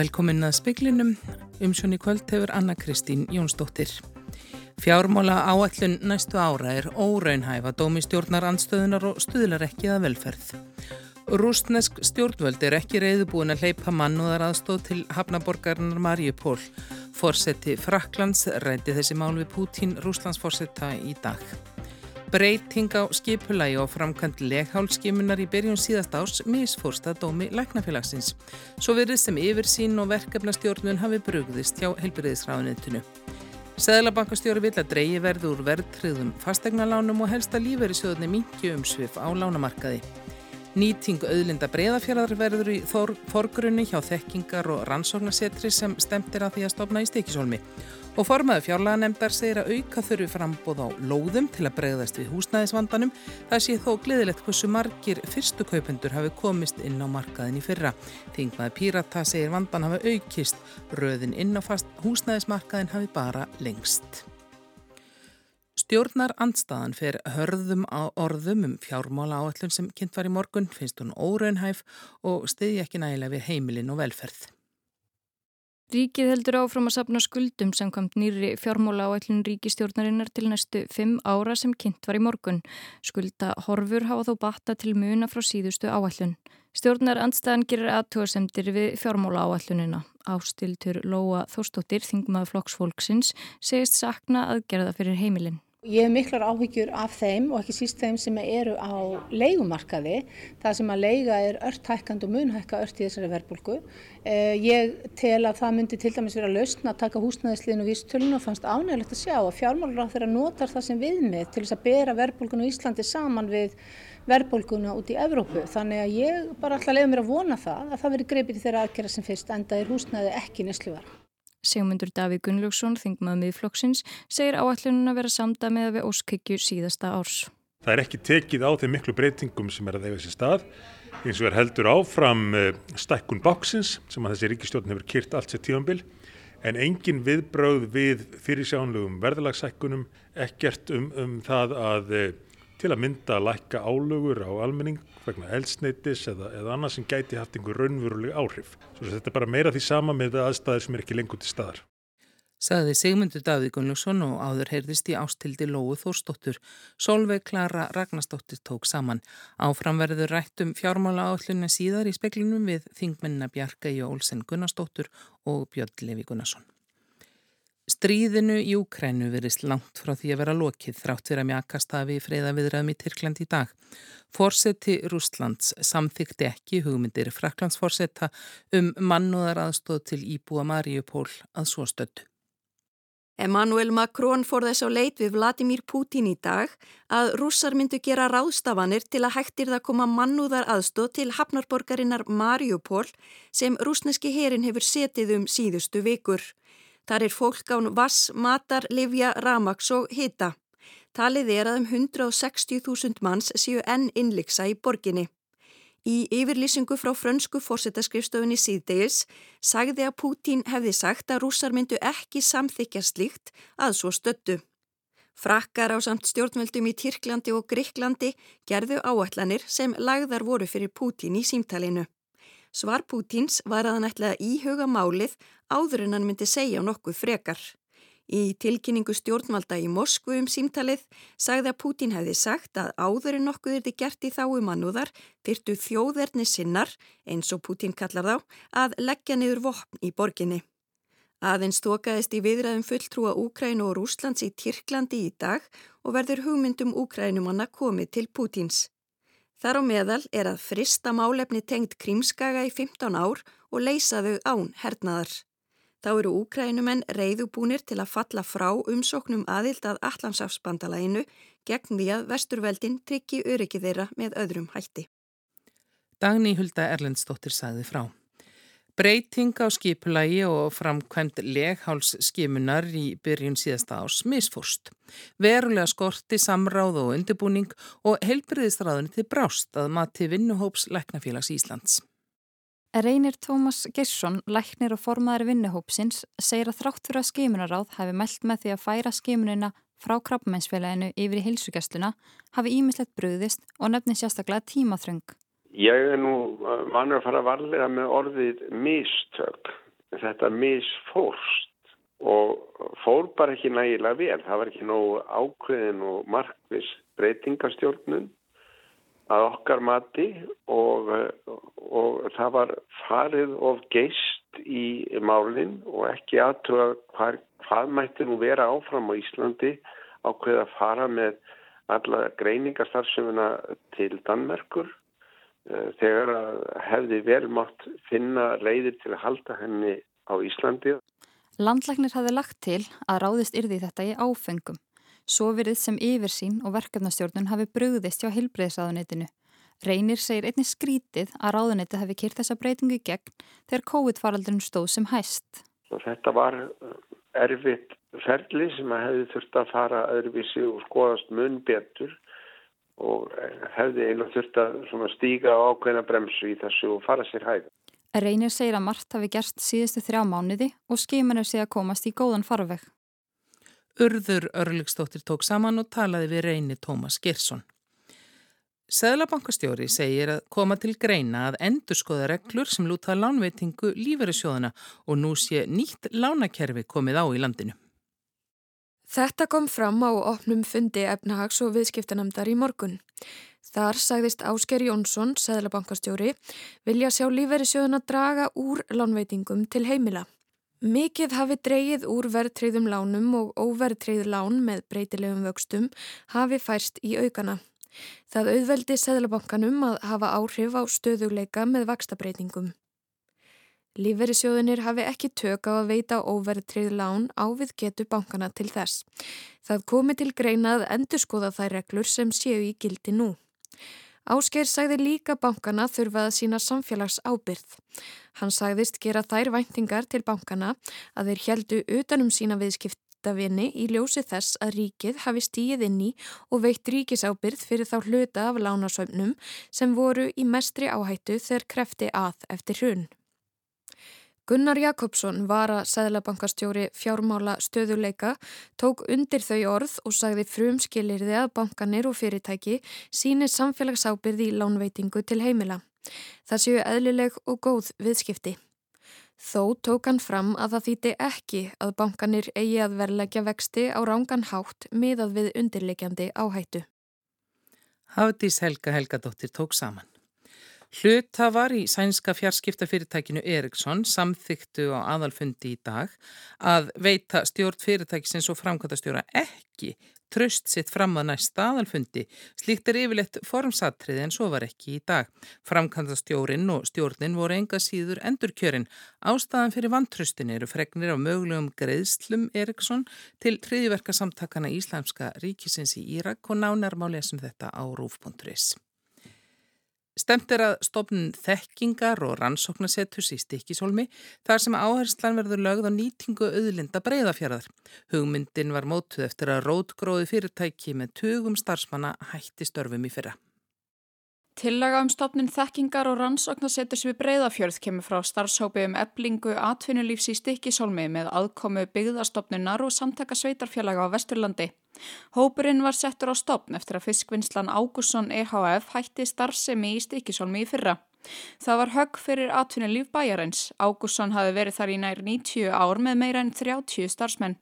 Velkomin að speklinum. Umsjón í kvöld hefur Anna Kristín Jónsdóttir. Fjármála áallun næstu ára er óraunhæfa dómi stjórnar andstöðunar og stuðlar ekki að velferð. Rústnesk stjórnvöld er ekki reyðubúin að hleypa mannúðar aðstóð til hafnaborgarinnar Marjupól. Forseti Fraklands ræti þessi mál við Pútín Rúslandsforsetta í dag. Breyting á skipulagi og framkvæmt leghálskimunar í byrjun síðast árs misfórsta dómi læknafélagsins. Svo verið sem yfirsín og verkefnastjórnun hafi brugðist hjá helbriðisráðunitinu. Sæðlabankastjóri vil að dreyji verður verðtriðum fastegnalánum og helsta lífeyrisjóðunni mingi umsvið á lánamarkaði. Nýting auðlinda breyðafjörðar verður í forgrunni hjá þekkingar og rannsóknarsetri sem stemtir að því að stopna í stekisólmi. Og formaðu fjárlega nefndar segir að auka þurfi frambóð á lóðum til að breyðast við húsnæðisvandanum. Það sé þó gleðilegt hversu margir fyrstu kaupendur hafi komist inn á markaðin í fyrra. Þingmaði Pírata segir vandan hafi aukist, röðin inn á húsnæðismarkaðin hafi bara lengst. Stjórnar andstaðan fer hörðum á orðum um fjármála áallun sem kynnt var í morgun, finnst hún óraunhæf og stiði ekki nægilega við heimilin og velferð. Ríkið heldur áfram að sapna skuldum sem komt nýri fjármála áallun ríkistjórnarinnar til næstu fimm ára sem kynnt var í morgun. Skulda horfur hafa þó batta til muna frá síðustu áallun. Stjórnar andstaðan gerir aðtóðsendir við fjármála áallunina. Ástiltur Lóa Þórstóttir, þingmaður flokksfólksins, segist sakna aðgerða fyrir heimilin. Ég hef miklar áhyggjur af þeim og ekki síst þeim sem eru á leigumarkaði, það sem að leiga er ört hækkand og munhækka ört í þessari verbulgu. Eh, ég tel að það myndi til dæmis vera lausn að taka húsnæðisliðin og vísutölun og fannst ánægilegt að sjá að fjármálur á þeirra notar það sem viðmið til þess að bera verbulgun og Íslandi saman við verbulguna út í Evrópu. Þannig að ég bara ætla að leiða mér að vona það að það veri greipið í þeirra aðgerða sem fyrst enda er húsnæði ekki nesluvar. Sigmundur Davíð Gunnlaugsson, þingmaður miðflokksins, segir áallunum að vera samda með við óskykju síðasta árs. Það er ekki tekið á þeim miklu breytingum sem er að eiga þessi stað. Eins og er heldur áfram eh, stækkun báksins sem að þessi ríkistjórn hefur kyrt allt sér tífambil en engin viðbröð við fyrirsjánlegum verðalagsækkunum, ekkert um, um það að eh, til að mynda að lækka álögur á almenning vegna elsneitis eða, eða annað sem gæti haft einhver raunveruleg áhrif. Svo þetta er bara meira því sama með aðstæðir sem er ekki lengur til staðar. Saði Sigmundur Davíð Gunnljósson og áður heyrðist í ástildi Lóu Þórsdóttur. Solveig Klara Ragnarsdóttir tók saman. Áframverður rættum fjármála áallunni síðar í speklinum við þingmennina Bjarka í Olsen Gunnarsdóttur og Björn Levi Gunnarsson. Stríðinu í Úkrænu verist langt frá því að vera lokið þrátt fyrir að mjakast hafi freyða viðræðum í Tyrkland í dag. Forseti Rústlands samþykti ekki hugmyndir Fraklandsforsetta um mannúðar aðstóð til Íbúa Mariupól að svo stödd. Emmanuel Macron fór þess á leit við Vladimir Putin í dag að rússar myndu gera ráðstafanir til að hægtir það koma mannúðar aðstóð til hafnarborgarinnar Mariupól sem rúsneski herin hefur setið um síðustu vikur. Þar er fólk án vass, matar, livja, ramaks og hita. Talið er að um 160.000 manns séu enn innliksa í borginni. Í yfirlýsingu frá frönsku fórsetaskrifstofunni síðdegis sagði að Pútín hefði sagt að rússar myndu ekki samþykja slíkt að svo stöttu. Frakkar á samt stjórnveldum í Tyrklandi og Gríklandi gerðu áætlanir sem lagðar voru fyrir Pútín í símtalinu. Svar Pútins var að hann ætlaði að íhuga málið áður en hann myndi segja nokkuð frekar. Í tilkynningu stjórnvalda í Moskvu um símtalið sagði að Pútin hefði sagt að áður en nokkuð er þið gert í þáu mannúðar þyrtu þjóðverðni sinnar, eins og Pútin kallar þá, að leggja niður vopn í borginni. Aðeins tókaðist í viðræðum fulltrúa Úkrænu og Rúslands í Tyrklandi í dag og verður hugmyndum Úkrænumanna komið til Pútins. Þar á meðal er að frista málefni tengt krímskaga í 15 ár og leysa þau án hernaðar. Þá eru úkrænumenn reyðubúnir til að falla frá umsóknum aðild að Allandsafsbandalæginu gegn því að vesturveldin tryggi öryggi þeirra með öðrum hætti. Dagni Hulda Erlendstóttir sagði frá. Breyting á skipulagi og framkvæmt leghálsskimunar í byrjun síðasta ás misfúrst. Verulega skorti samráð og undirbúning og heilbriðistráðunni til brást að mati vinnuhóps Læknafélags Íslands. Reynir Tómas Gesson, læknir og formaður vinnuhópsins, segir að þrátt fyrir að skimunaráð hafi meld með því að færa skimunina frá krabbmeinsfélaginu yfir í heilsugjastluna hafi ímislegt bröðist og nefni sérstaklega tímaþröng. Ég er nú vanur að fara varlega með orðið mistök. Þetta misfórst og fór bara ekki nægilega vel. Það var ekki nógu ákveðin og markvis breytingastjórnun að okkar mati og, og það var farið of geist í málinn og ekki aðtuga hvað, hvað mætti nú vera áfram á Íslandi ákveð að fara með alla greiningarstarfsefuna til Danmerkur eh, þegar að hefði vel mátt finna leiðir til að halda henni á Íslandi. Landlæknir hafði lagt til að ráðist yrði þetta í áfengum. Svo verið sem yfirsýn og verkefnastjórnun hafi brugðist hjá hilbreyðsraðunitinu. Reynir segir einni skrítið að ráðunitið hafi kýrt þessa breytingu í gegn þegar COVID-faraldurinn stóð sem hæst. Og þetta var uh, erfitt ferli sem að hefði þurft að fara öðruvísi og skoðast mun betur og uh, hefði eiginlega þurft að stíga á ákveðna bremsu í þessu og fara sér hæg. Reynir segir að margt hafi gerst síðustu þrjá mánuði og skimanur sé að komast í góðan farveg. Urður Örliksdóttir tók saman og talaði við reyni Tómas Gersson. Seðlabankastjóri segir að koma til greina að endurskoða reglur sem lúta lánveitingu lífeyrisjóðana og nú sé nýtt lánakerfi komið á í landinu. Þetta kom fram á opnum fundi efnahags og viðskiptanemdar í morgun. Þar sagðist Ásker Jónsson, Seðlabankastjóri, vilja sjá lífeyrisjóðana draga úr lánveitingum til heimila. Mikið hafi dreyið úr verðtreyðum lánum og óverðtreyð lán með breytilegum vöxtum hafi færst í aukana. Það auðveldi Seðlabankanum að hafa áhrif á stöðuleika með vakstabreitingum. Lífverðisjóðinir hafi ekki tök á að veita óverðtreyð lán á við getu bankana til þess. Það komi til greina að endurskoða þær reglur sem séu í gildi nú. Áskeir sagði líka bankana þurfað að sína samfélags ábyrð. Hann sagðist gera þær væntingar til bankana að þeir heldu utanum sína viðskiptavinni í ljósi þess að ríkið hafi stíið inn í og veitt ríkisábyrð fyrir þá hluta af lánasöfnum sem voru í mestri áhættu þegar krefti að eftir hrun. Gunnar Jakobsson var að Sæðlabankastjóri fjármála stöðuleika, tók undir þau orð og sagði frumskilirði að bankanir og fyrirtæki síni samfélagsábyrði í lánveitingu til heimila. Það séu eðlileg og góð viðskipti. Þó tók hann fram að það þýti ekki að bankanir eigi að verleggja vexti á rángan hátt miðað við undirleikjandi áhættu. Hafdís Helga Helgadóttir tók saman. Hlutafar í sænska fjarskiptafyrirtækinu Eriksson samþyktu á aðalfundi í dag að veita stjórn fyrirtækisins og framkvæmtastjóra ekki tröst sitt fram að næsta aðalfundi. Slíkt er yfirleitt formsatriði en svo var ekki í dag. Framkvæmtastjórin og stjórnin voru enga síður endurkjörin. Ástæðan fyrir vantröstin eru fregnir af mögulegum greiðslum Eriksson til triðiverka samtakana Íslamska ríkisins í Írak og nánarmá lesum þetta á rúf.is. Stemt er að stopnum þekkingar og rannsóknasettus í stikkisólmi þar sem áherslan verður lögð á nýtingu auðlinda breyðafjaraðar. Hugmyndin var mótuð eftir að rótgróði fyrirtæki með tugum starfsmanna hætti störfum í fyrra. Tillaga um stopnin þekkingar og rannsóknasettus við breyðafjörð kemur frá starfshópi um eblingu atvinnulífs í stikkisólmi með aðkomu byggðastofnunar og samtaka sveitarfélaga á Vesturlandi. Hópurinn var settur á stopn eftir að fiskvinnslan Ágússon EHF hætti starfsemi í Stikisólmi í fyrra. Það var högg fyrir atvinnulíf bæjarins. Ágússon hafi verið þar í nær 90 ár með meira en 30 starfsmenn.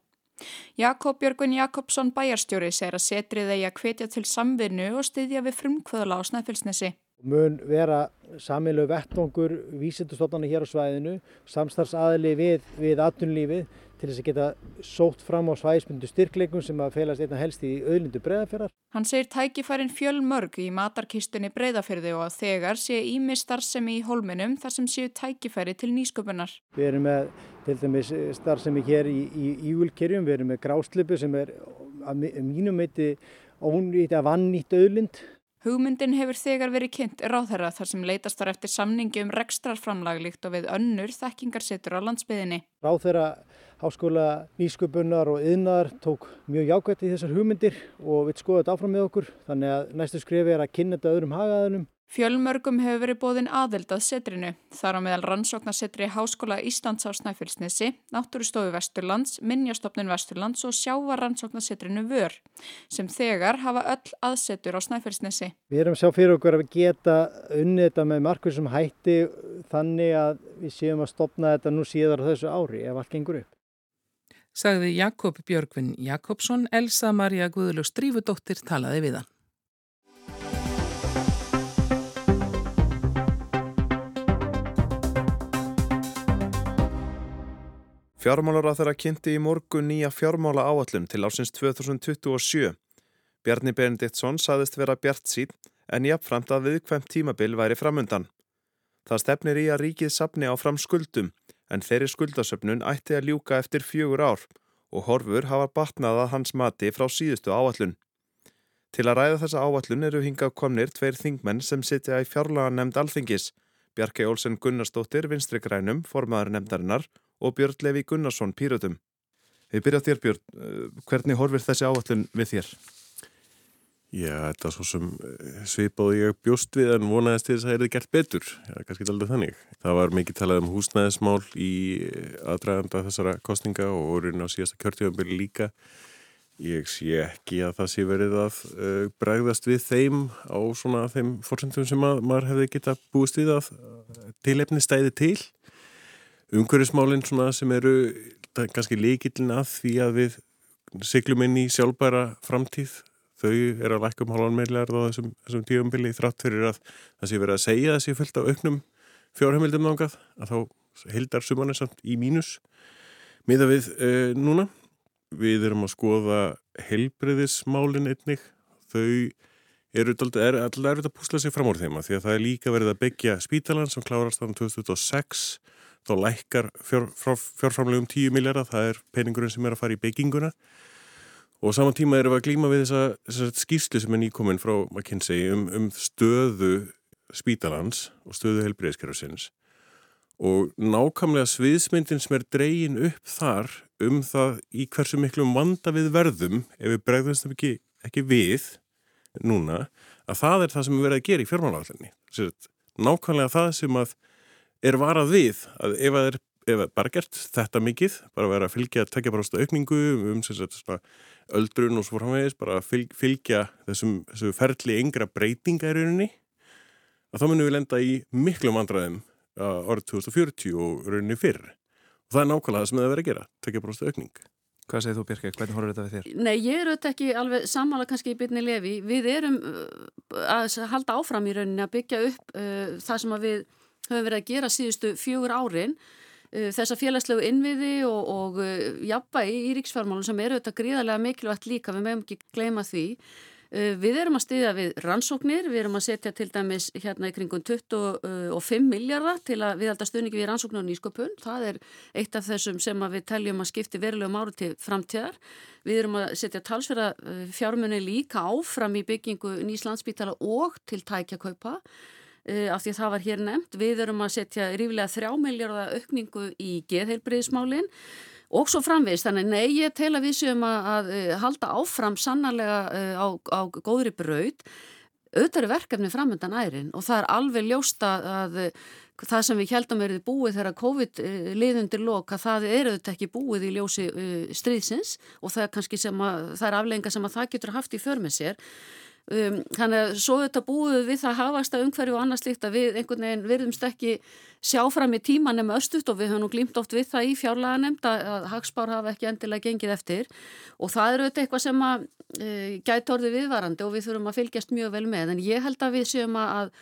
Jakob Jörgun Jakobsson bæjarstjóri segir að setrið eigi að hvetja til samvinnu og styðja við frumkvöðla á Snæfellsnesi. Mun vera samilu vettongur vísindustofnana hér á svæðinu, samstarfsaðli við, við atvinnulífið til þess að geta sótt fram á svæðismyndu styrkleikum sem að felast einna helst í auðlindu breyðafjörðar. Hann segir tækifærin fjöl mörg í matarkistunni breyðafjörði og að þegar sé ími starfsemi í hólminum þar sem séu tækifæri til nýsköpunar. Við erum með til dæmis starfsemi hér í Ígulkerjum, við erum með gráslipu sem er að mínum meiti ónýtt að vannýtt auðlind Hugmyndin hefur þegar verið kynnt ráðherra þar sem leitast var eftir samningi um rekstrarframlaglíkt og við önnur þekkingarsettur á landsbyðinni. Ráðherra háskóla nýsköpunar og yðnar tók mjög jákvæmt í þessar hugmyndir og við skoðum þetta áfram með okkur þannig að næstu skrifi er að kynna þetta öðrum hagaðunum. Fjölmörgum hefur verið bóðin aðild að setrinu, þar á meðal rannsóknarsetri Háskóla Íslands á Snæfellsnesi, Náttúrustofu Vesturlands, Minjastofnun Vesturlands og sjávar rannsóknarsetrinu Vör, sem þegar hafa öll aðsetur á Snæfellsnesi. Við erum sjá fyrir okkur að við geta unnið þetta með markvísum hætti þannig að við séum að stopna þetta nú síðar á þessu ári ef allt gengur upp. Sagði Jakob Björgvin Jakobsson, Elsa Maria Guðlug Strífudóttir talaði við hann. Fjármálar að þeirra kynnti í morgun nýja fjármála áallum til ásins 2027. Bjarni Benediktsson saðist vera bjart sín en jafnframt að viðkvæmt tímabil væri framundan. Það stefnir í að ríkið sapni á fram skuldum en þeirri skuldasöfnun ætti að ljúka eftir fjögur ár og horfur hafa batnað að hans mati frá síðustu áallun. Til að ræða þessa áallun eru hingað komnir tveir þingmenn sem sitja í fjárlaga nefnd alþingis, Bjarki Olsen Gunnarsdóttir, vinstri grænum, formaður nefndarinnar og Björn Levi Gunnarsson Pírötum. Við byrjum þér Björn, hvernig horfir þessi áallun við þér? Já, þetta er svo sem eh, svipaði ég bjóst við en vonaðist til þess að það er gert betur, Já, kannski aldrei þannig. Það var mikið talað um húsnæðismál í aðdraganda þessara kostninga og orðin á síðasta kjörtífambili líka. Ég sé ekki að það sé verið að uh, bregðast við þeim á svona þeim fórsendum sem að, maður hefði geta búist við að tilefni stæði til umhverfismálinn sem eru kannski líkillin að því að við syklum inn í sjálfbæra framtíð þau er að lækka um halvan meðlar á þessum, þessum tíumbili þrátt fyrir að það sé verið að segja sé fullt af auknum fjárheimildum nángað að þá heldar sumanir samt í mínus. Miða við uh, núna við erum að skoða helbreyðismálin einnig. Þau eru alltaf erfitt að púsla sig fram úr þeim að því að það er líka verið að byggja spítalan sem klárast á 2006 þá lækkar fjár, fjárframlegum 10 miljardar, það er peningurinn sem er að fara í bygginguna og saman tíma erum við að glíma við þessa, þessa skýrslu sem er nýkominn frá McKinsey um, um stöðu spítalans og stöðu helbreyðskerfarsins og nákvæmlega sviðsmyndin sem er dreyin upp þar um það í hversu miklum vanda við verðum ef við bregðumstum ekki, ekki við núna, að það er það sem við verðum að gera í fjármálagallinni nákvæmlega það sem að er varað við að ef það er ef bara gert þetta mikið, bara vera að fylgja tekjabrásta aukningu um svona, öldrun og svo framvegis, bara að fylgja þessum, þessum ferli yngra breytinga í rauninni, að þá munum við lenda í miklu mandræðum árið 2040 og rauninni fyrr. Og það er nákvæmlega það sem það verður að gera, tekjabrásta aukning. Hvað segir þú Birkir, hvernig horfður þetta við þér? Nei, ég er auðvitað ekki alveg sammála kannski í byrni lefi. Við erum uh, að halda áfram í rauninni að byggja upp uh, það sem við höfum verið að gera síðustu fjögur árin þessa félagslegu innviði og, og uh, jafnvægi í ríksfjármálun sem eru þetta gríðarlega mikilvægt líka, við meðum ekki gleyma því. Uh, við erum að stiðja við rannsóknir, við erum að setja til dæmis hérna í kringun 25 miljardar til að við alltaf stuðningi við rannsóknir og nýsköpun. Það er eitt af þessum sem við teljum að skipti verulegum áru til framtíðar. Við erum að setja talsverða fjármunni líka áfram í byggingu Nýslandsbítala og til tækjakaupa uh, af því það var hér nefnt. Við erum að setja rífilega þrjá miljardar aukningu í geðheilbriðismálinn og svo framvegist. Þannig nei, ég tel að við séum að, að uh, halda áfram sannarlega uh, á, á góðri braud. Auðvitað er verkefni framöndan ærin og það er alveg ljósta að það sem við heldum verið búið þegar COVID liðundir loka, það er auðvitað ekki búið í ljósi stríðsins og það er kannski sem að, það er aflenga sem að það getur haft í förmið sér. Um, þannig að svo þetta búið við það hafast að umhverju og annars líkt að við einhvern veginn virðumst ekki sjá fram í tíman nema östut og við höfum nú glýmt oft við það í fjárlega nefnd að hagspár hafa ekki endilega gengið eftir. Og það eru þetta eitthvað sem að e, gæti orði viðvarandi og við þurfum að fylgjast mjög vel með. En ég held að við séum að,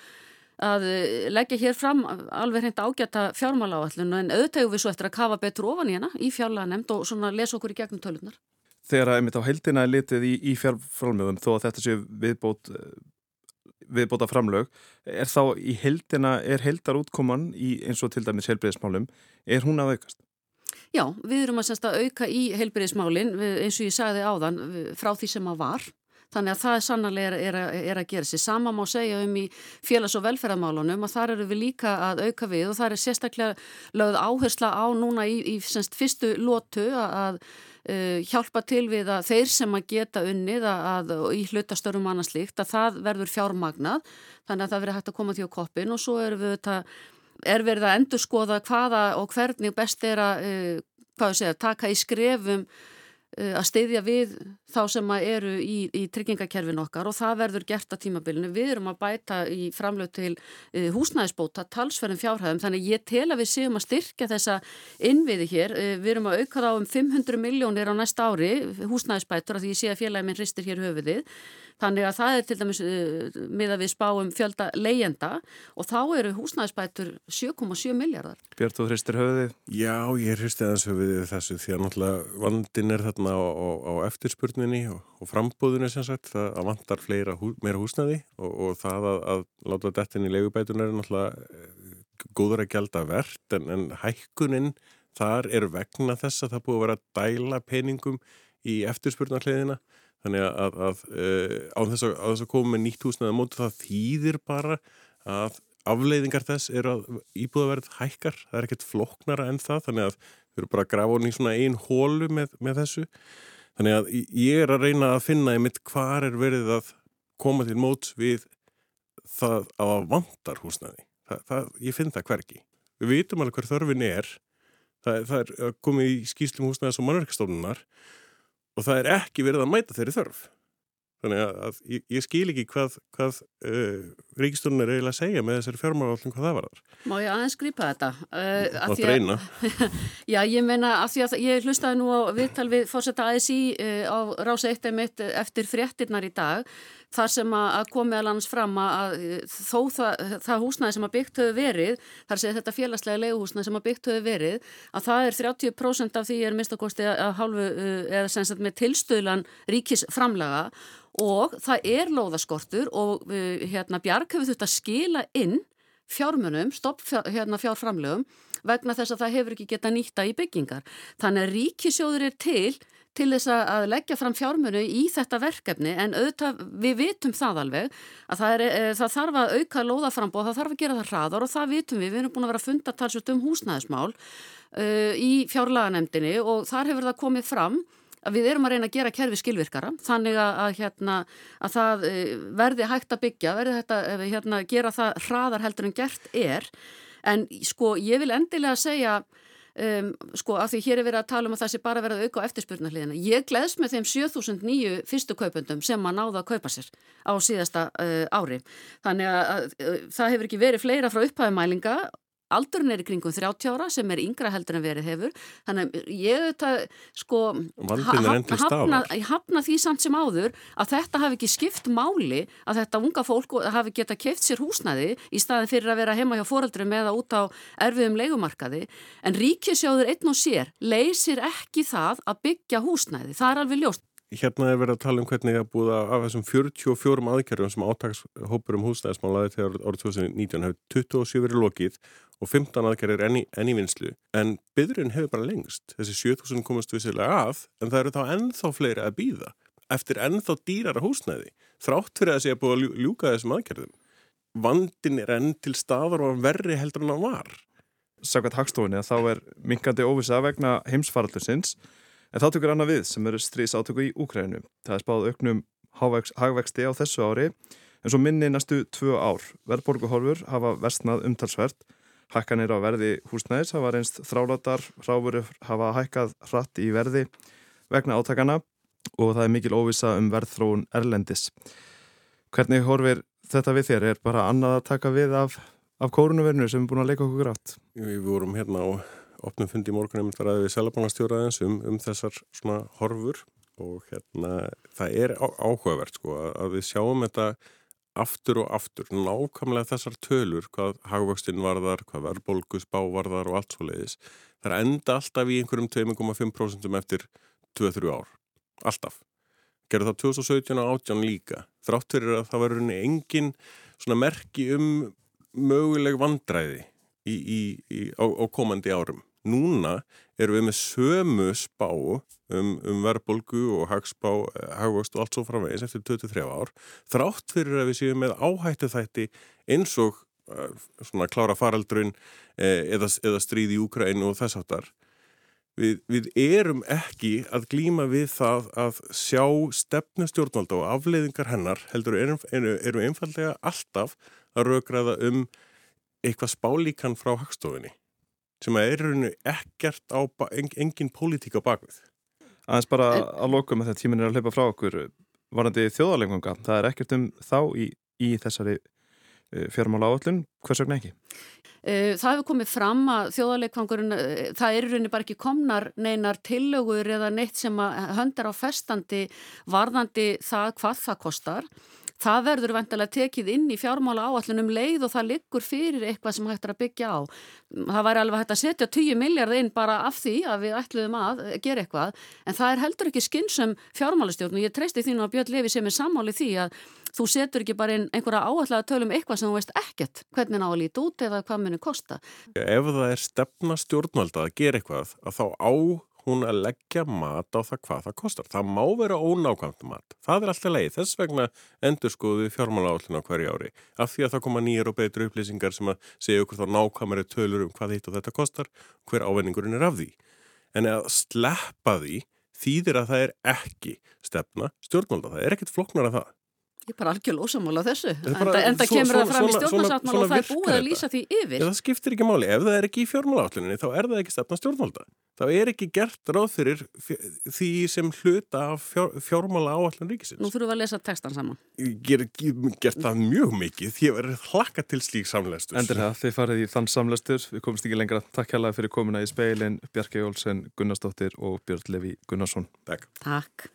að leggja hér fram alveg hreint ágæta fjármála áallun en auðvitað við svo eftir að kafa betur ofan í hana í fjárlega nefnd og svona lesa okkur í gegnum tölunar þegar að einmitt á heldina er litið í, í fjárfrálmjöðum þó að þetta sé viðbót viðbóta framlög, er þá í heldina, er heldar útkoman í eins og til dæmis heilbreyðismálum, er hún að aukast? Já, við erum að, að auka í heilbreyðismálin eins og ég sagði áðan frá því sem að var Þannig að það sannarlega er, er, er að gera sér. Sama má segja um í félags- og velferðarmálunum að þar eru við líka að auka við og það er sérstaklega lögð áhersla á núna í, í semst, fyrstu lótu að uh, hjálpa til við að þeir sem að geta unnið að, að í hlutastörum annars líkt að það verður fjármagnað. Þannig að það verður hægt að koma því á koppin og svo við þetta er verið að endur skoða hvaða og hvernig best er að uh, segja, taka í skrefum uh, að steyðja við þá sem eru í, í tryggingakerfin okkar og það verður gert að tímabilinu. Við erum að bæta í framlög til uh, húsnæðisbóta talsverðin fjárhæðum þannig ég tel að við séum að styrkja þessa innviði hér. Uh, við erum að auka þá um 500 miljónir á næsta ári húsnæðisbætur að því ég sé að félagin minn ristir hér höfuðið Þannig að það er til dæmis uh, miða við spáum fjölda leyenda og þá eru húsnæðisbætur 7,7 miljardar. Björn, þú hristir höfuðið? Já, ég hristi eftirspurninni og, og frambúðinu sem sagt, það að vantar fleira, hú, meira húsnæði og, og það að, að láta dettin í legubætunar er náttúrulega eh, góður að gelda verðt en, en hækkuninn þar er vegna þess að það búið að vera að dæla peningum í eftirspurnarkleðina þannig að, að, að uh, á þess að, að koma með nýtt húsnaða móti það þýðir bara að afleiðingar þess er að íbúðaverð hækkar, það er ekkert floknara en það þannig að við erum bara að grafa hún í svona einn hólu með, með þessu þannig að ég er að reyna að finna í mitt hvar er verið að koma til móts við það að vandar húsnaði það, það, ég finn það hverki við vitum alveg hver þörfin er. Það, það er komið í skýslum húsnaðis og mannverkstofnunar og það er ekki verið að mæta þeirri þörf þannig að, að ég, ég skil ekki hvað, hvað uh, ríkistunum er eiginlega að segja með þessari fjármáðallin hvað það var þar Má ég aðeins grípa þetta? Uh, Má dreina Já, ég meina að því að ég hlustaði nú á viðtal við fórsetta ASI uh, á rása eitt emitt eftir fréttinnar í dag þar sem að komi alveg fram að þó það, það húsnæði sem að byggt höfu verið, þar sé þetta félagslega leiguhúsnæði sem að byggt höfu verið, að það er 30% af því er mistakosti að hálfu eða sem sagt með tilstöðlan ríkisframlega og það er lóðaskortur og hérna Bjark hefur þurft að skila inn fjármunum, stopp hérna, fjárframlegum vegna þess að það hefur ekki geta nýtta í byggingar. Þannig að ríkisjóður er til til þess að leggja fram fjármunu í þetta verkefni en auðvitað við vitum það alveg að það, er, e, það þarf að auka lóðaframbóð, það þarf að gera það hraðar og það vitum við, við erum búin að vera að funda talsvöld um húsnæðismál uh, í fjárlaganemdini og þar hefur það komið fram að við erum að reyna að gera kerfi skilvirkara þannig að, að, hérna, að það verði hægt að byggja, verði hægt að hérna, gera það hraðar heldur en gert er. En sko ég vil endilega segja um, sko af því hér er verið að tala um að það sé bara verið að auka á eftirspurnarliðina. Ég gleðs með þeim 7009 fyrstu kaupundum sem að náða að kaupa sér á síðasta uh, ári. Þannig að, að það hefur ekki verið fleira frá upphæfumælinga Aldurinn er í kringum 30 ára sem er yngra heldur en verið hefur. Þannig að ég auðvitað sko hafna, hafna því samt sem áður að þetta hafi ekki skipt máli að þetta unga fólk hafi geta keft sér húsnæði í staðin fyrir að vera heima hjá foreldrum eða út á erfiðum leikumarkaði. En ríkisjóður einn og sér leysir ekki það að byggja húsnæði. Það er alveg ljóst. Hérna er verið að tala um hvernig að af þessum 44 aðgerðum sem átagshópur um húsnæðismálaði þegar árið 2019 hefur 27 verið lokið og 15 aðgerðir enn í, enn í vinslu en byðurinn hefur bara lengst. Þessi 7000 komast vissilega að en það eru þá ennþá fleiri að býða eftir ennþá dýrara húsnæði þrátt fyrir að búið að ljúka þessum aðgerðum. Vandin er enn til staðar og verri heldur en það var. Sækvært hagstofunni að þá er minkandi óvisa vegna heimsfaraldusins en þá tökur annað við sem eru strís átöku í Úkrænu það er spáð auknum hagvexti á þessu ári en svo minni næstu tvö ár verðborguhorfur hafa vestnað umtalsvert Hækkanir á verði húsnæðis hafa reynst þrálatar, hráfuru hafa hækkað hratt í verði vegna átakana og það er mikil óvisa um verðþróun Erlendis. Hvernig horfir þetta við þér? Er bara annað að taka við af, af kórunverðinu sem er búin að leika okkur grátt? Við vorum hérna á opnum fundi í morgunum að ræði við selabanastjóraðins um, um þessar svona horfur og hérna það er áhugavert sko að við sjáum þetta aftur og aftur nákvæmlega þessar tölur hvað hagvöxtinn varðar, hvað verðbólgus bávarðar og allt svo leiðis það er enda alltaf í einhverjum 2,5% eftir 2-3 ár alltaf. Gerur það 2017 og 18 líka þrátt fyrir að það verður engin svona merki um möguleg vandræði í, í, í, á, á komandi árum núna erum við með sömu spá um, um verðbolgu og hagspá, hagvöxt og allt svo framvegis eftir 23 ár, þrátt fyrir að við séum með áhættu þætti eins og uh, svona klára faraldrun eh, eða, eða stríð í Úkræn og þess áttar. Við, við erum ekki að glýma við það að sjá stefnustjórnvalda og afleiðingar hennar heldur erum, eru, eru einfallega alltaf að raugraða um eitthvað spálíkan frá hagstofinni sem að eru ekkert á engin pólitík á bakvið. Aðeins bara að loka með þetta tímin er að hleypa frá okkur varandi þjóðaleganga. Það er ekkert um þá í, í þessari eh, fjármála áallun. Hvers vegna ekki? Eh, það hefur komið fram að þjóðalegvangurinn, eh, það er rauninni bara ekki komnar neinar tillögur eða neitt sem höndar á festandi varðandi það hvað það kostar. Það verður vantilega tekið inn í fjármála áallunum leið og það liggur fyrir eitthvað sem hægt er að byggja á. Það væri alveg hægt að setja 10 miljard inn bara af því að við ætluðum að gera eitthvað en það er heldur ekki skynsum fjármálastjórn og ég treysti þínu að Björn Levi sem er sammáli því að þú setur ekki bara inn einhverja áallega tölum eitthvað sem þú veist ekkert hvernig ná að líti út eða hvað munir kosta. Ef það er stefna stjórnvalda að gera eitthvað að þá á hún að leggja mat á það hvað það kostar. Það má vera ónákvæmt mat. Það er alltaf leið. Þess vegna endur skoðu fjármála áallin á hverju ári. Af því að það koma nýjar og betri upplýsingar sem að segja okkur þá nákvæmari tölur um hvað hitt og þetta kostar, hver ávenningurinn er af því. En að sleppa því þýðir að það er ekki stefna stjórnmálda. Það er ekkit flokknar af það. Ég er bara algjörl ósamála þessu, bara, en það kemur það fram í stjórnarsáttmála og það er búið að lýsa því yfir. Það skiptir ekki máli, ef það er ekki í fjármálaátluninni þá er það ekki stefna stjórnmálda. Það er ekki gert ráð fyrir því sem hluta af fjár, fjármála áallun ríkisins. Nú þurfum við að lesa textan saman. Ég er gert það mjög mikið því að verður hlakka til slík samlæstur. Endur það, þið farið í þann samlæstur, við komumst ekki lengra. Takk hjá það fyrir komuna í speilin, Bjarki Jólsen, Gunnarsdóttir og Björn Levi Gunnarsson. Takk. Takk.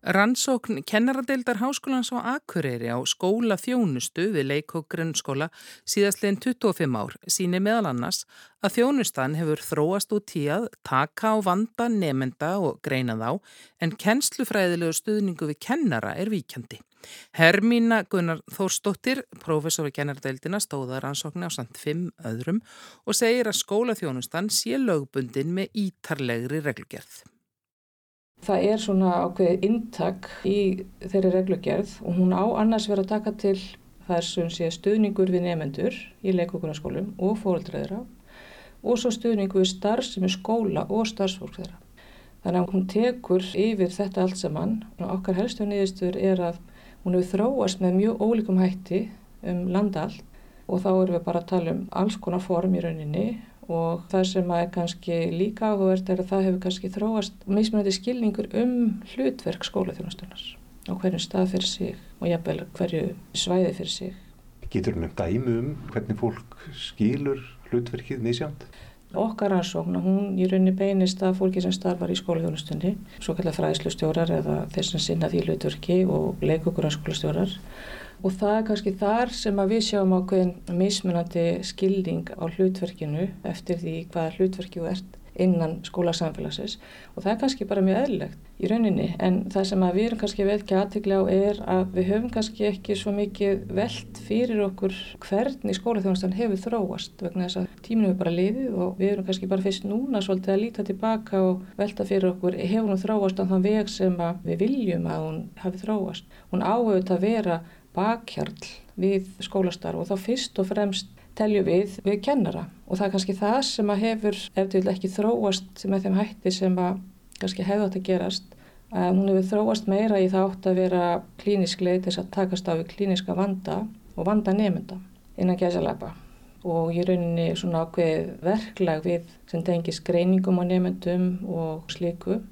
Rannsókn kennaradeildar háskólans á Akureyri á skóla þjónustu við leik og grunnskóla síðastlegin 25 ár síni meðal annars að þjónustan hefur þróast út í að taka á vanda nefenda og greina þá en kennslufræðilegu stuðningu við kennara er víkjandi. Hermína Gunnar Þórsdóttir, professor í kennaradeildina, stóða rannsókn á samt fimm öðrum og segir að skóla þjónustan sé lögbundin með ítarlegri reglugerð. Það er svona ákveðið intak í þeirri reglugerð og hún á annars verið að taka til þessum sé stuðningur við nefendur í leikokunarskólum og fóröldræðra og svo stuðningur við starfsemi skóla og starfsfólk þeirra. Þannig að hún tekur yfir þetta allt saman og okkar helstu nýðistur er að hún hefur þróast með mjög ólíkum hætti um landa allt og þá erum við bara að tala um alls konar form í rauninni og það sem er kannski líka áhugavert er að það hefur kannski þróast mismunandi skilningur um hlutverk skólaþjónastunars á hverjum stað fyrir sig og jafnvel hverju svæði fyrir sig. Getur nefnt dæmi um hvernig fólk skilur hlutverkið misjánt? Okkar ansókn, hún í rauninni beinist að fólki sem starfar í skólaþjónastunni, svo kallar fræðslustjórar eða þess sem sinna því hlutverki og leikugrannskólastjórar og það er kannski þar sem að við sjáum ákveðin mismunandi skilning á hlutverkinu eftir því hvaða hlutverki þú ert innan skólasamfélagsins. Og það er kannski bara mjög eðlilegt í rauninni. En það sem við erum kannski velkið aðteglega á er að við höfum kannski ekki svo mikið veld fyrir okkur hvernig skólaþjónastan hefur þróast. Vegna þess að tíminu hefur bara liðið og við erum kannski bara fyrst núna svolítið að líta tilbaka og velta fyrir okkur hefur hún þróast á þann veg sem við viljum að hún hafi þróast. Hún áhuga að vera bakhjarl við skólastarf og þá fyrst og fremst teljum við við kennara. Og það er kannski það sem að hefur eftir ekki þróast með þeim hætti sem að kannski hefði átt að gerast að hún hefur þróast meira í þátt að vera klínisk leið til að takast á við klíniska vanda og vanda nefnda innan gæsalapa og ég rauninni svona ákveð verklag við sem tengis greiningum á nefndum og slíku.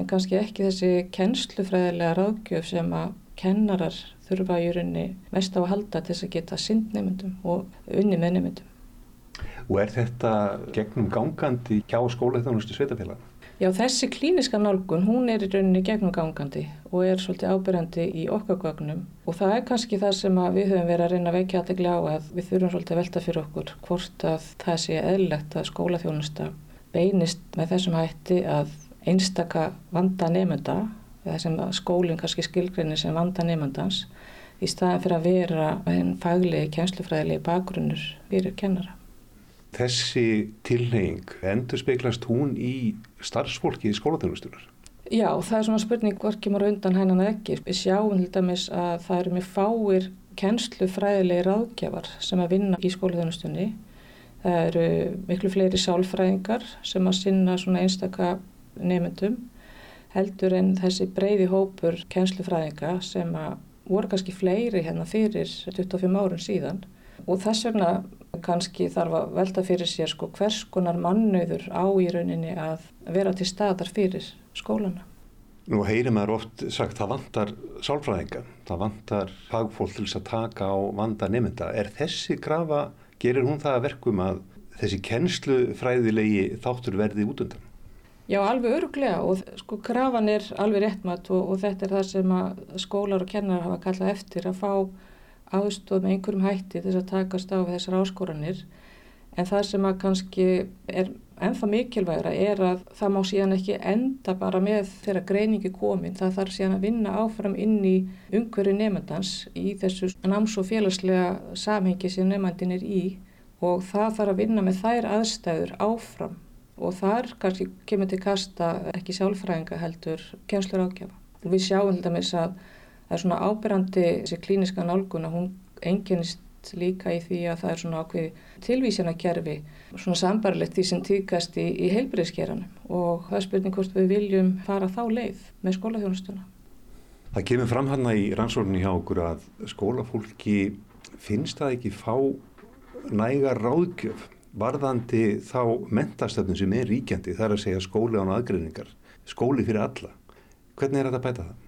En kannski ekki þessi kennslufræðilega ráðgjöf sem að kennarar þurfa í rauninni mest á að halda til þess að geta synd nefndum og unni með nefndum. Og er þetta gegnum gangandi hjá skólaþjónustu sveitafélag? Já, þessi klíniska nálgun, hún er í rauninni gegnum gangandi og er svolítið ábyrjandi í okkar gögnum og það er kannski það sem við höfum verið að reyna að vekja aðteglega á að við þurfum svolítið að velta fyrir okkur hvort að það sé eðlegt að skólaþjónusta beinist með þessum hætti að einstaka vanda nefnda eða sem skólinn kannski skilgreinir sem vanda nefndans í staðan fyrir að vera einn faglegi kjænslufræðilegi bakgrunnur fyrir kennara. Þessi tilneying, endur speiklast hún í starfsfólki í skólaþjónustunar? Já, það er svona spurning hvorki maður undan hennan ekki. Við sjáum til dæmis að það eru mjög fáir kennslufræðilegi ráðgjafar sem að vinna í skólaþjónustunni. Það eru miklu fleiri sálfræðingar sem að sinna svona einstaka nefndum heldur en þessi breyði hópur kennslufræðinga sem að voru kannski fleiri hérna fyrir 25 árun síðan og þess vegna kannski þarf að velta fyrir sér sko hvers konar mannauður á í rauninni að vera til staðar fyrir skólana. Nú heyrir maður oft sagt það vantar sálfræðinga, það vantar fagfólk til þess að taka á vanda nefnda. Er þessi grafa, gerir hún það að verkum að þessi kennslufræðilegi þáttur verði út undan? Já, alveg öruglega og sko grafan er alveg réttmatt og, og þetta er það sem skólar og kennar hafa kallað eftir að fá aðstóð með einhverjum hætti þess að takast á þessar áskoranir. En það sem að kannski er ennþá mikilvægra er að það má síðan ekki enda bara með þeirra greiningi komin, það þarf síðan að vinna áfram inn í umhverju nefndans í þessu náms og félagslega samhengi sem nefndin er í og það þarf að vinna með þær aðstæður áfram og þar kannski kemur til kasta ekki sjálfræðinga heldur kjænslur ágjafa. Við sjáum til dæmis að það er svona ábyrrandi þessi klíniska nálgun að hún enginnist líka í því að það er svona ákveði tilvísjana kerfi svona sambarlegt því sem týkast í, í heilbreyðskeranum og það er spurning hvort við viljum fara þá leið með skólaþjónustuna. Það kemur fram hann í rannsókninni hjá okkur að skólafólki finnst það ekki fá nægar ráðgjöf varðandi þá mentastöfnum sem er ríkjandi þar að segja skóli án aðgreiningar, skóli fyrir alla. Hvernig er þetta að bæta það?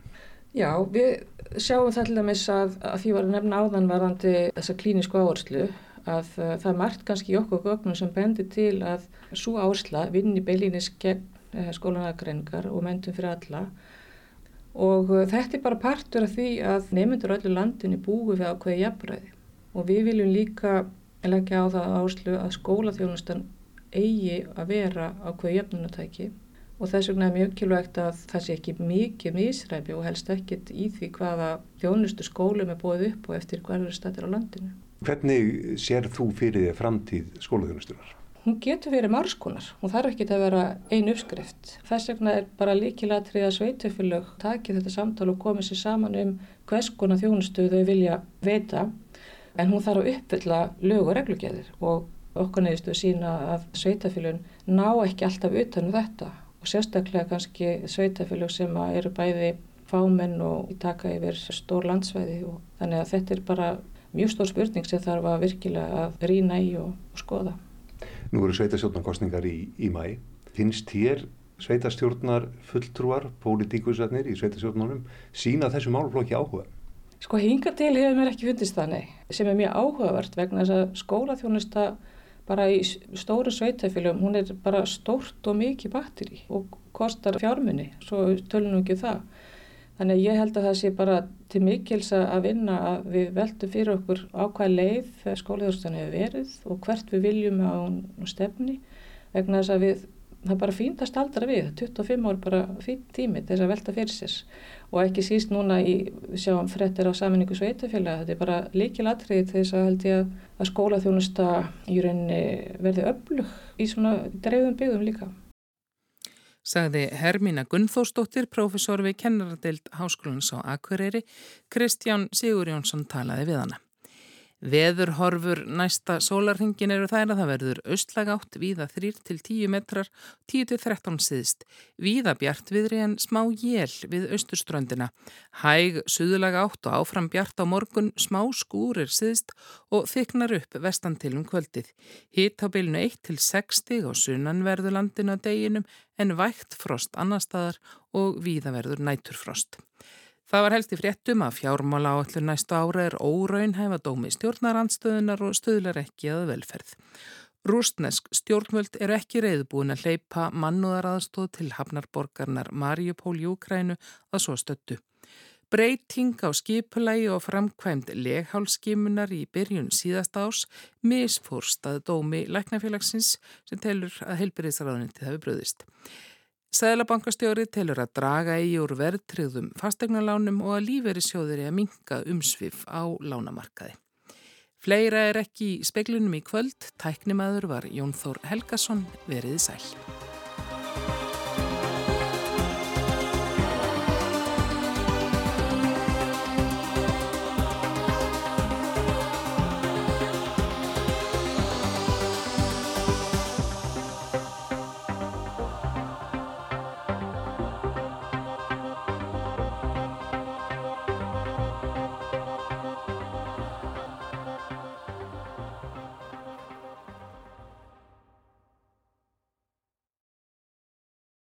Já, við sjáum það til dæmis að, að því var að nefna áðanvarandi þessa klínisku áherslu að uh, það er margt kannski í okkur gögnum sem bendir til að svo áhersla vinni beilinis gegn uh, skólanaðgreiningar og mentum fyrir alla og uh, þetta er bara partur af því að nefnundur öllu landinni búi við ákveði jafnbræði og við viljum líka leggja á það áherslu að skólaþjónustan eigi að vera ákveði jafnunatæki og þess vegna er mjög kjölvægt að það sé ekki mikið misræfi og helst ekkit í því hvaða þjónustu skólum er búið upp og eftir hverju stættir á landinu. Hvernig sér þú fyrir því framtíð skólaþjónustunar? Hún getur verið margskonar, hún þarf ekki að vera ein uppskrift. Þess vegna er bara líkilatrið að sveitufylög taki þetta samtal og komið sér saman um hvers konar þjónustu þau vilja veita en hún þarf að uppfylla lög og reglugjæðir og okkur neyðistu sína að sveitafylun ná ekki alltaf utanum þetta og sérstaklega kannski sveitafélög sem eru bæði fámenn og taka yfir stór landsvæði og þannig að þetta er bara mjög stór spurning sem þarf að virkilega að rýna í og, og skoða. Nú eru sveitastjórnarkostningar í, í mæ. Finnst þér sveitastjórnar fulltrúar, pólitíkusarnir í sveitastjórnarnum sína þessu málflokki áhuga? Sko hinga til hefur mér ekki fundist það nei, sem er mjög áhugavert vegna þess að skólaþjónusta bara í stóru sveitafélagum, hún er bara stórt og mikið batteri og kostar fjármunni, svo tölunum ekki um það. Þannig að ég held að það sé bara til mikils að vinna að við veltum fyrir okkur á hvað leið skóliðurstunni hefur verið og hvert við viljum á stefni vegna þess að við það er bara fínt að staldra við, 25 ár bara fínt tími þess að velta fyrir sér og ekki síst núna í, sjáum frettir á saminningu sveitafélag, þetta er bara líkil atrið þess að held ég að, að skólaþjónusta í rauninni verði öflug í svona dreifðum byggðum líka. Sagði Hermína Gunnþórsdóttir, profesor við kennaradeild Háskólans á Akureyri, Kristján Sigur Jónsson talaði við hana. Veðurhorfur næsta sólarhingin eru þær að það verður austlaga átt víða 3-10 metrar, 10-13 síðst. Víða bjart viðri en smá jél við austurströndina. Hæg, suðlaga átt og áfram bjart á morgun, smá skúrir síðst og þyknar upp vestan til um kvöldið. Hitt á bylnu 1-6 stig á sunnanverðulandinu að deginum en vægt frost annar staðar og víða verður næturfrost. Það var helst í fréttum að fjármála áallur næstu ára er óraunhæfa dómi stjórnarandstöðunar og stöðlar ekki að velferð. Rústnesk stjórnvöld eru ekki reyðbúin að hleypa mannúðaraðstóð til hafnarborgarnar Mariupól í Ukrænu að svo stöttu. Breyting á skipulagi og framkvæmt leghálskimunar í byrjun síðast ás misfórstað dómi læknafélagsins sem telur að heilbyrðisraðunitið hefur bröðist. Sæðlabankastjóri telur að draga í úr verðtriðum fastegnalánum og að líferi sjóðir er að minka umsvið á lánamarkaði. Fleira er ekki í speklunum í kvöld. Tæknimaður var Jón Þór Helgason veriði sæl.